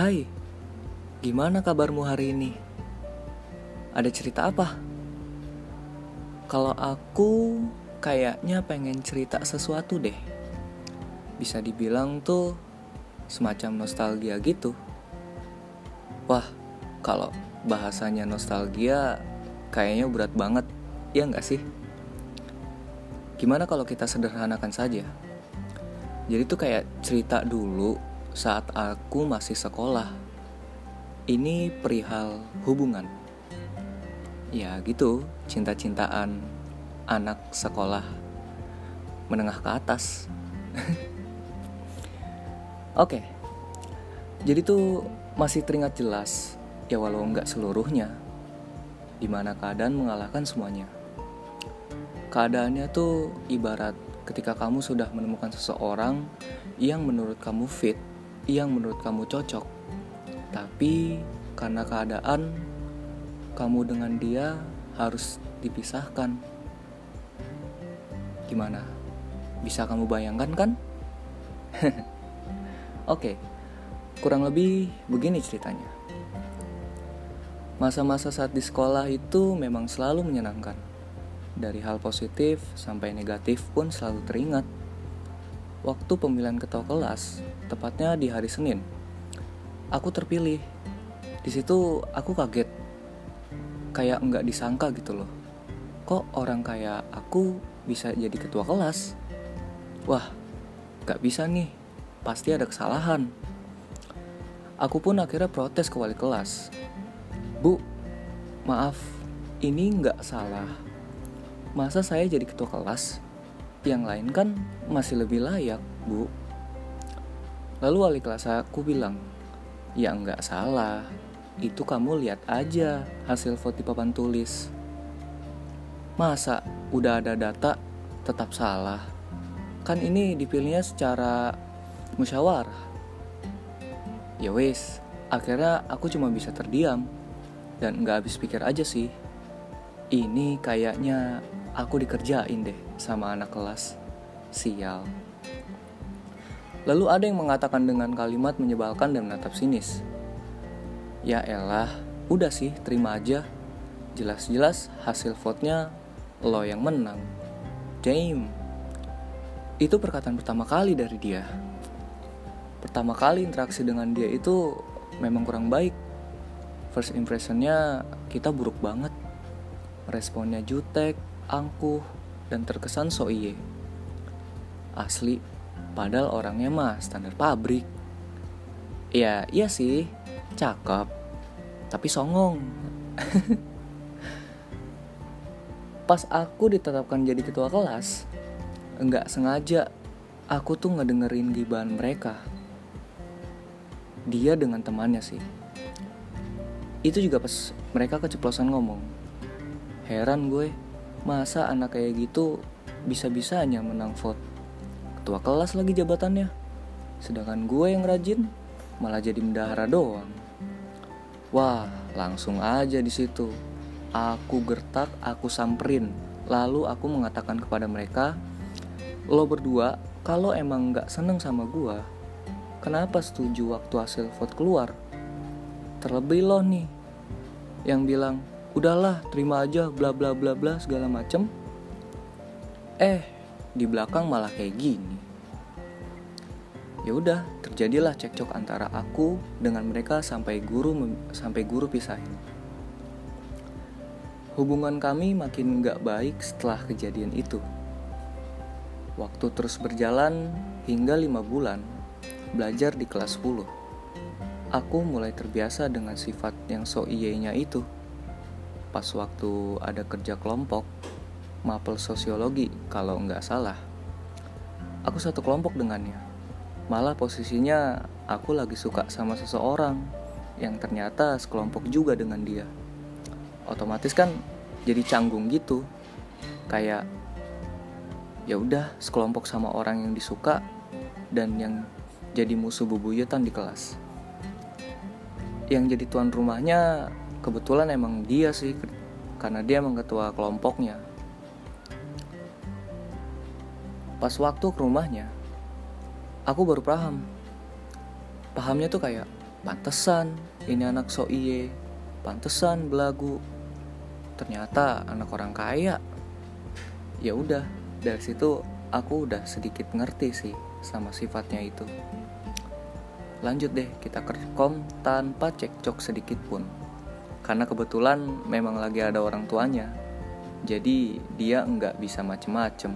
Hai, gimana kabarmu hari ini? Ada cerita apa? Kalau aku kayaknya pengen cerita sesuatu deh. Bisa dibilang tuh semacam nostalgia gitu. Wah, kalau bahasanya nostalgia kayaknya berat banget, ya nggak sih? Gimana kalau kita sederhanakan saja? Jadi tuh kayak cerita dulu saat aku masih sekolah. Ini perihal hubungan. Ya gitu, cinta-cintaan anak sekolah menengah ke atas. Oke, jadi tuh masih teringat jelas, ya walau nggak seluruhnya, di mana keadaan mengalahkan semuanya. Keadaannya tuh ibarat ketika kamu sudah menemukan seseorang yang menurut kamu fit yang menurut kamu cocok. Tapi karena keadaan kamu dengan dia harus dipisahkan. Gimana? Bisa kamu bayangkan kan? Oke, kurang lebih begini ceritanya. Masa-masa saat di sekolah itu memang selalu menyenangkan. Dari hal positif sampai negatif pun selalu teringat waktu pemilihan ketua kelas, tepatnya di hari Senin. Aku terpilih. Di situ aku kaget. Kayak nggak disangka gitu loh. Kok orang kayak aku bisa jadi ketua kelas? Wah, nggak bisa nih. Pasti ada kesalahan. Aku pun akhirnya protes ke wali kelas. Bu, maaf, ini nggak salah. Masa saya jadi ketua kelas? Yang lain kan masih lebih layak, Bu. Lalu wali kelas aku bilang, ya nggak salah, itu kamu lihat aja hasil vote papan tulis. Masa udah ada data tetap salah? Kan ini dipilihnya secara musyawarah. Ya wes, akhirnya aku cuma bisa terdiam dan nggak habis pikir aja sih. Ini kayaknya aku dikerjain deh sama anak kelas. Sial. Lalu ada yang mengatakan dengan kalimat menyebalkan dan menatap sinis. Ya elah, udah sih terima aja. Jelas-jelas hasil vote-nya lo yang menang. Damn. Itu perkataan pertama kali dari dia. Pertama kali interaksi dengan dia itu memang kurang baik. First impressionnya kita buruk banget. Responnya jutek, angkuh, dan terkesan so iye. Asli, padahal orangnya mah standar pabrik. Ya, iya sih, cakep, tapi songong. Pas aku ditetapkan jadi ketua kelas, enggak sengaja aku tuh ngedengerin gibahan mereka. Dia dengan temannya sih. Itu juga pas mereka keceplosan ngomong. Heran gue, Masa anak kayak gitu bisa-bisanya menang vote? Ketua kelas lagi jabatannya. Sedangkan gue yang rajin malah jadi mendahara doang. Wah, langsung aja di situ. Aku gertak, aku samperin. Lalu aku mengatakan kepada mereka, lo berdua kalau emang nggak seneng sama gue, kenapa setuju waktu hasil vote keluar? Terlebih lo nih, yang bilang udahlah terima aja bla bla bla bla segala macem. Eh di belakang malah kayak gini. Ya udah terjadilah cekcok antara aku dengan mereka sampai guru sampai guru pisahin. Hubungan kami makin gak baik setelah kejadian itu. Waktu terus berjalan hingga lima bulan belajar di kelas 10 aku mulai terbiasa dengan sifat yang so iyenya itu pas waktu ada kerja kelompok mapel sosiologi kalau nggak salah. Aku satu kelompok dengannya. Malah posisinya aku lagi suka sama seseorang yang ternyata sekelompok juga dengan dia. Otomatis kan jadi canggung gitu. Kayak ya udah sekelompok sama orang yang disuka dan yang jadi musuh bubuyutan di kelas. Yang jadi tuan rumahnya kebetulan emang dia sih karena dia emang ketua kelompoknya. Pas waktu ke rumahnya aku baru paham. Pahamnya tuh kayak pantesan ini anak so iye. Pantesan belagu. Ternyata anak orang kaya. Ya udah dari situ aku udah sedikit ngerti sih sama sifatnya itu. Lanjut deh kita kerkom tanpa cekcok sedikit pun karena kebetulan memang lagi ada orang tuanya jadi dia nggak bisa macem-macem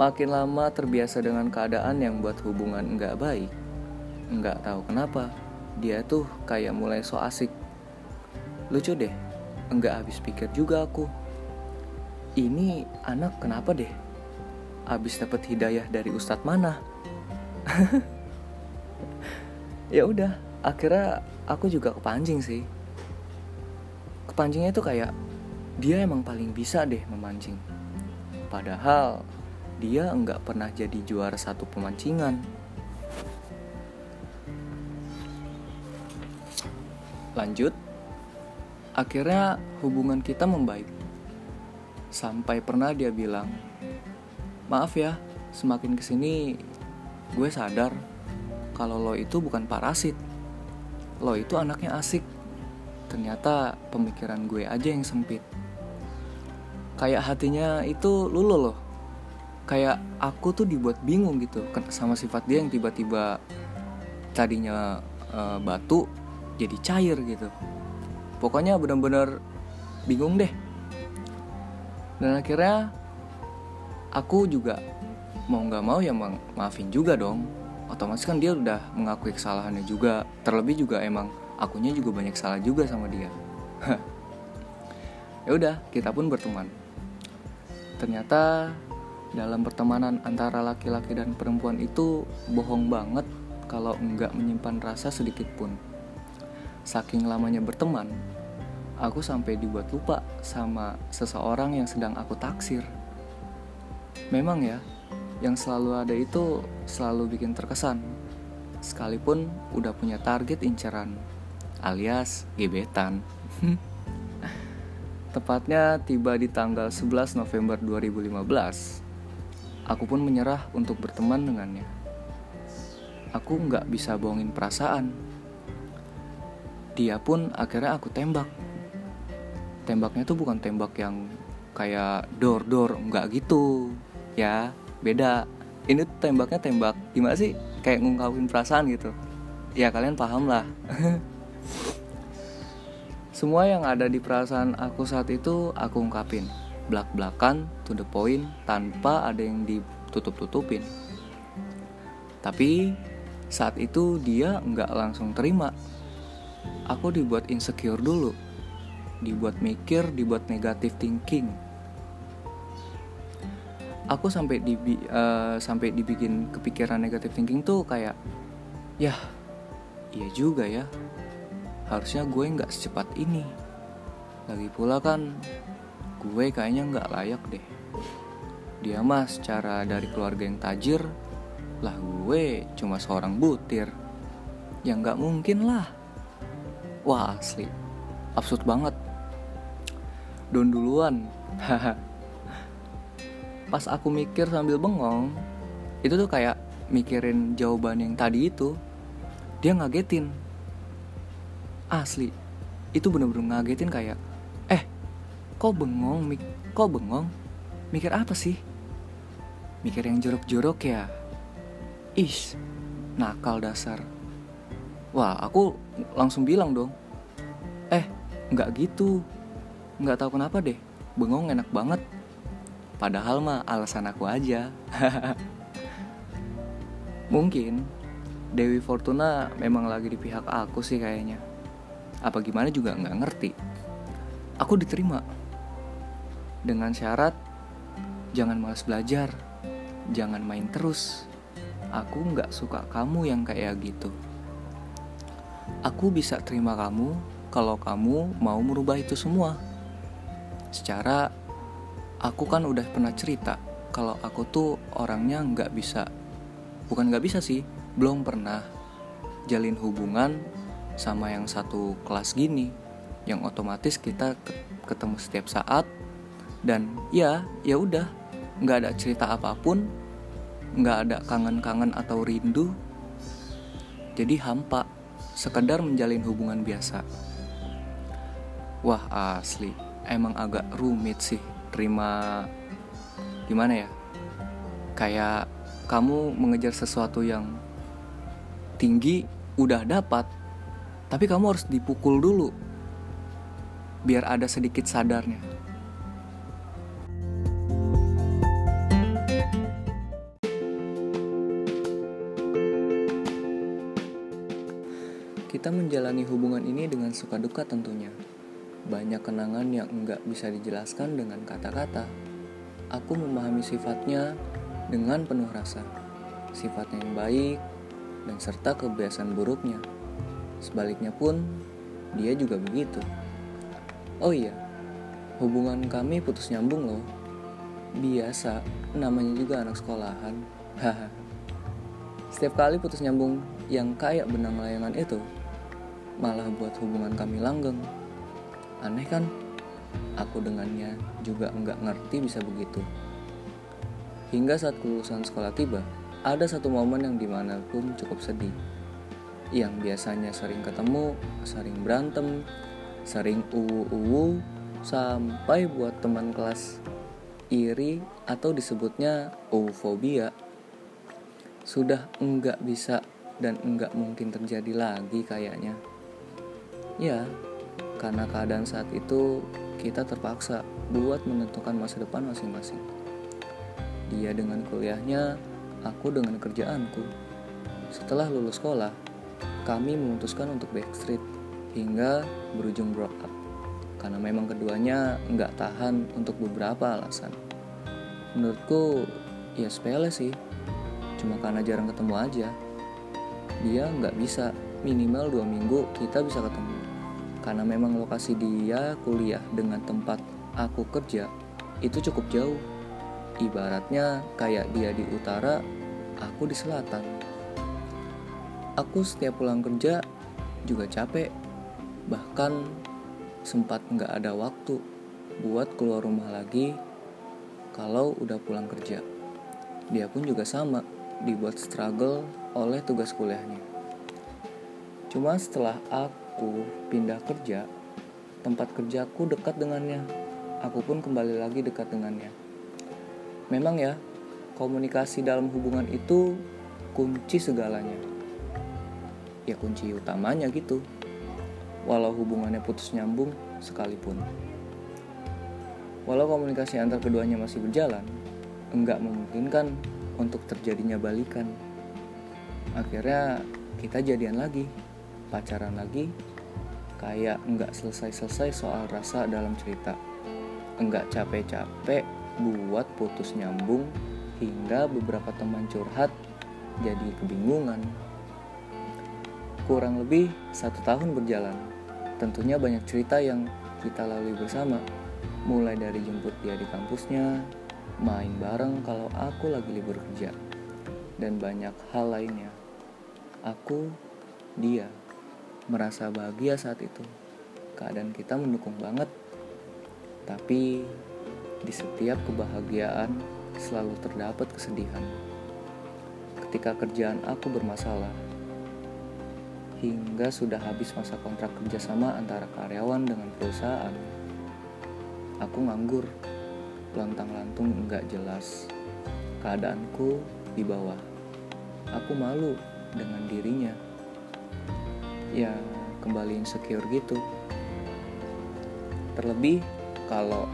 makin lama terbiasa dengan keadaan yang buat hubungan nggak baik nggak tahu kenapa dia tuh kayak mulai so asik. Lucu deh, enggak habis pikir juga aku. Ini anak kenapa deh? Habis dapat hidayah dari ustadz mana? ya udah, akhirnya aku juga kepancing sih. Kepancingnya itu kayak dia emang paling bisa deh memancing. Padahal dia enggak pernah jadi juara satu pemancingan. Lanjut, akhirnya hubungan kita membaik. Sampai pernah dia bilang, maaf ya, semakin ke sini gue sadar kalau lo itu bukan parasit. Lo itu anaknya asik. Ternyata pemikiran gue aja yang sempit. Kayak hatinya itu lulu loh. Kayak aku tuh dibuat bingung gitu sama sifat dia yang tiba-tiba tadinya uh, batu jadi cair gitu pokoknya benar-benar bingung deh dan akhirnya aku juga mau nggak mau ya maafin juga dong otomatis kan dia udah mengakui kesalahannya juga. Terlebih juga emang akunya juga banyak salah juga sama dia. Ya udah kita pun berteman. Ternyata dalam pertemanan antara laki-laki dan perempuan itu bohong banget kalau nggak menyimpan rasa sedikit pun. Saking lamanya berteman, aku sampai dibuat lupa sama seseorang yang sedang aku taksir. Memang ya, yang selalu ada itu selalu bikin terkesan. Sekalipun udah punya target inceran, alias gebetan. Tepatnya tiba di tanggal 11 November 2015, aku pun menyerah untuk berteman dengannya. Aku nggak bisa bohongin perasaan dia pun akhirnya aku tembak tembaknya tuh bukan tembak yang kayak dor dor nggak gitu ya beda. Ini tuh tembaknya tembak gimana sih? Kayak ngungkapin perasaan gitu. Ya kalian paham lah. Semua yang ada di perasaan aku saat itu aku ungkapin. Belak belakan to the point tanpa ada yang ditutup tutupin tapi saat itu dia nggak langsung terima. Aku dibuat insecure dulu. Dibuat mikir dibuat negatif thinking aku sampai di uh, sampai dibikin kepikiran negatif thinking tuh kayak ya iya juga ya. Harusnya gue nggak secepat ini. Lagi pula kan gue kayaknya nggak layak deh. Dia mah secara dari keluarga yang tajir lah gue cuma seorang butir. Ya nggak mungkin lah. Wah asli. Absurd banget. Don duluan Pas aku mikir sambil bengong Itu tuh kayak mikirin jawaban yang tadi itu Dia ngagetin Asli Itu bener-bener ngagetin kayak Eh kok bengong mik Kok bengong Mikir apa sih Mikir yang jorok-jorok ya Ish Nakal dasar Wah, aku langsung bilang dong. Eh, nggak gitu. Nggak tahu kenapa deh. Bengong enak banget. Padahal mah alasan aku aja. Mungkin Dewi Fortuna memang lagi di pihak aku sih kayaknya. Apa gimana juga nggak ngerti. Aku diterima. Dengan syarat jangan malas belajar, jangan main terus. Aku nggak suka kamu yang kayak gitu. Aku bisa terima kamu kalau kamu mau merubah itu semua. Secara aku kan udah pernah cerita kalau aku tuh orangnya nggak bisa, bukan nggak bisa sih, belum pernah jalin hubungan sama yang satu kelas gini, yang otomatis kita ketemu setiap saat dan ya ya udah nggak ada cerita apa pun, nggak ada kangen-kangen atau rindu, jadi hampa, sekedar menjalin hubungan biasa. Wah asli, emang agak rumit sih terima gimana ya? Kayak kamu mengejar sesuatu yang tinggi udah dapat, tapi kamu harus dipukul dulu biar ada sedikit sadarnya. Kita menjalani hubungan ini dengan suka duka tentunya. Banyak kenangan yang enggak bisa dijelaskan dengan kata-kata. Aku memahami sifatnya dengan penuh rasa. Sifatnya yang baik dan serta kebiasaan buruknya. Sebaliknya pun, dia juga begitu. Oh iya, hubungan kami putus nyambung loh. Biasa, namanya juga anak sekolahan. Setiap kali putus nyambung yang kayak benang layangan itu, malah buat hubungan kami langgeng. Aneh kan? Aku dengannya juga nggak ngerti bisa begitu. Hingga saat kelulusan sekolah tiba, ada satu momen yang di mana pun cukup sedih. Yang biasanya sering ketemu, sering berantem, sering uwu-uwu, sampai buat teman kelas iri atau disebutnya ufobia. Sudah enggak bisa dan enggak mungkin terjadi lagi kayaknya. Ya, karena keadaan saat itu kita terpaksa buat menentukan masa depan masing-masing. Dia dengan kuliahnya, aku dengan kerjaanku. Setelah lulus sekolah, kami memutuskan untuk backstreet hingga berujung broke up. Karena memang keduanya nggak tahan untuk beberapa alasan. Menurutku, ya sepele sih. Cuma karena jarang ketemu aja. Dia nggak bisa minimal dua minggu kita bisa ketemu karena memang lokasi dia kuliah dengan tempat aku kerja itu cukup jauh. Ibaratnya kayak dia di utara, aku di selatan. Aku setiap pulang kerja juga capek, bahkan sempat nggak ada waktu buat keluar rumah lagi kalau udah pulang kerja. Dia pun juga sama, dibuat struggle oleh tugas kuliahnya. Cuma setelah aku aku pindah kerja, tempat kerjaku dekat dengannya. Aku pun kembali lagi dekat dengannya. Memang ya, komunikasi dalam hubungan itu kunci segalanya. Ya kunci utamanya gitu. Walau hubungannya putus nyambung sekalipun. Walau komunikasi antar keduanya masih berjalan, enggak memungkinkan untuk terjadinya balikan. Akhirnya kita jadian lagi pacaran lagi kayak nggak selesai-selesai soal rasa dalam cerita. Nggak capek-capek buat putus nyambung hingga beberapa teman curhat jadi kebingungan. Kurang lebih satu tahun berjalan. Tentunya banyak cerita yang kita lalui bersama. Mulai dari jemput dia di kampusnya main bareng kalau aku lagi libur kerja dan banyak hal lainnya. Aku dia merasa bahagia saat itu. Keadaan kita mendukung banget. Tapi di setiap kebahagiaan selalu terdapat kesedihan. Ketika kerjaan aku bermasalah, hingga sudah habis masa kontrak kerjasama antara karyawan dengan perusahaan, aku nganggur, lantang-lantung enggak jelas. Keadaanku di bawah. Aku malu dengan dirinya ya kembali insecure gitu. Terlebih kalau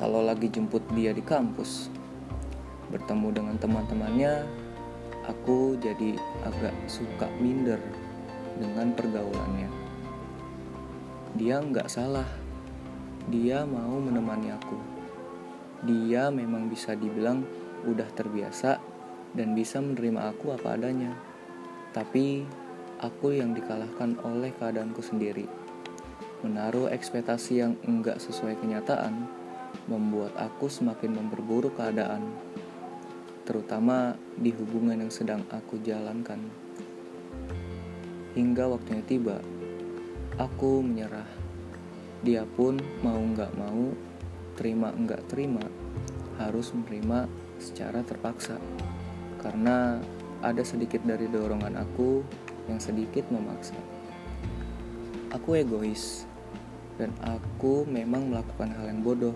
kalau lagi jemput dia di kampus bertemu dengan teman-temannya aku jadi agak suka minder dengan pergaulannya. Dia nggak salah. Dia mau menemani aku. Dia memang bisa dibilang udah terbiasa dan bisa menerima aku apa adanya. Tapi aku yang dikalahkan oleh keadaanku sendiri. Menaruh ekspektasi yang enggak sesuai kenyataan membuat aku semakin memperburuk keadaan, terutama di hubungan yang sedang aku jalankan. Hingga waktunya tiba, aku menyerah. Dia pun mau nggak mau, terima nggak terima, harus menerima secara terpaksa. Karena ada sedikit dari dorongan aku yang sedikit memaksa. Aku egois, dan aku memang melakukan hal yang bodoh.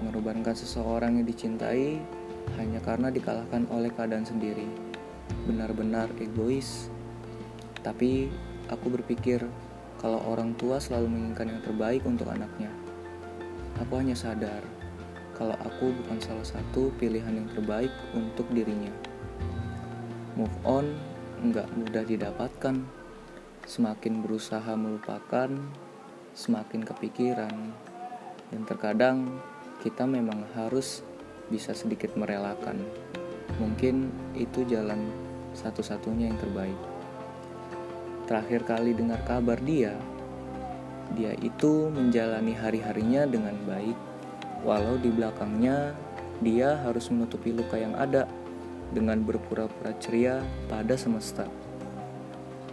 Mengorbankan seseorang yang dicintai hanya karena dikalahkan oleh keadaan sendiri. Benar-benar egois. Tapi aku berpikir kalau orang tua selalu menginginkan yang terbaik untuk anaknya. Aku hanya sadar kalau aku bukan salah satu pilihan yang terbaik untuk dirinya. Move on nggak mudah didapatkan. Semakin berusaha melupakan, semakin kepikiran. Dan terkadang kita memang harus bisa sedikit merelakan. Mungkin itu jalan satu-satunya yang terbaik. Terakhir kali dengar kabar dia, dia itu menjalani hari-harinya dengan baik walau di belakangnya dia harus menutupi luka yang ada dengan berpura-pura ceria pada semesta.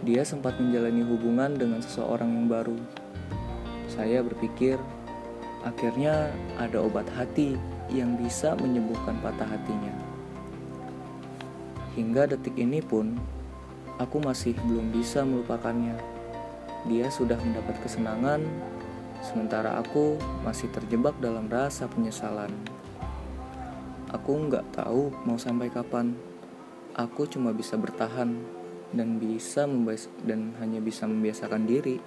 Dia sempat menjalani hubungan dengan seseorang yang baru. Saya berpikir, akhirnya ada obat hati yang bisa menyembuhkan patah hatinya. Hingga detik ini pun, aku masih belum bisa melupakannya. Dia sudah mendapat kesenangan Sementara aku masih terjebak dalam rasa penyesalan. Aku nggak tahu mau sampai kapan. Aku cuma bisa bertahan dan bisa membias dan hanya bisa membiasakan diri.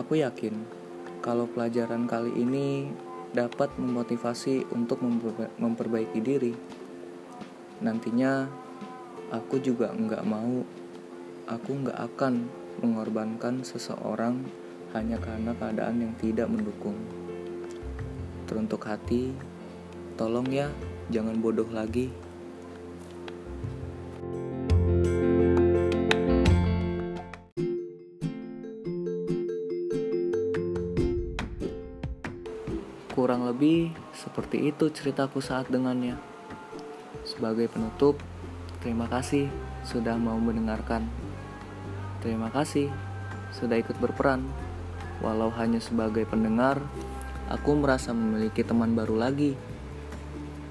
Aku yakin kalau pelajaran kali ini dapat memotivasi untuk memperbaiki diri. Nantinya aku juga nggak mau, aku nggak akan mengorbankan seseorang hanya karena keadaan yang tidak mendukung. Teruntuk hati, tolong ya, jangan bodoh lagi. Kurang lebih seperti itu ceritaku saat dengannya. Sebagai penutup, terima kasih sudah mau mendengarkan. Terima kasih sudah ikut berperan. Walau hanya sebagai pendengar, aku merasa memiliki teman baru lagi.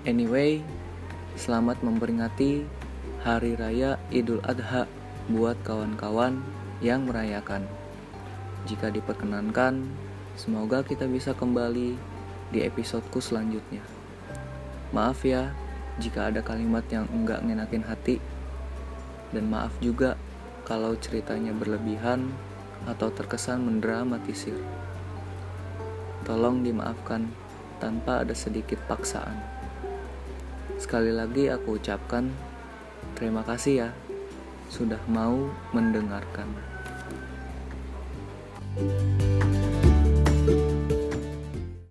Anyway, selamat memperingati Hari Raya Idul Adha buat kawan-kawan yang merayakan. Jika diperkenankan, semoga kita bisa kembali di episodeku selanjutnya. Maaf ya jika ada kalimat yang enggak ngenakin hati. Dan maaf juga kalau ceritanya berlebihan atau terkesan mendramatisir. Tolong dimaafkan tanpa ada sedikit paksaan. Sekali lagi aku ucapkan terima kasih ya sudah mau mendengarkan. thank you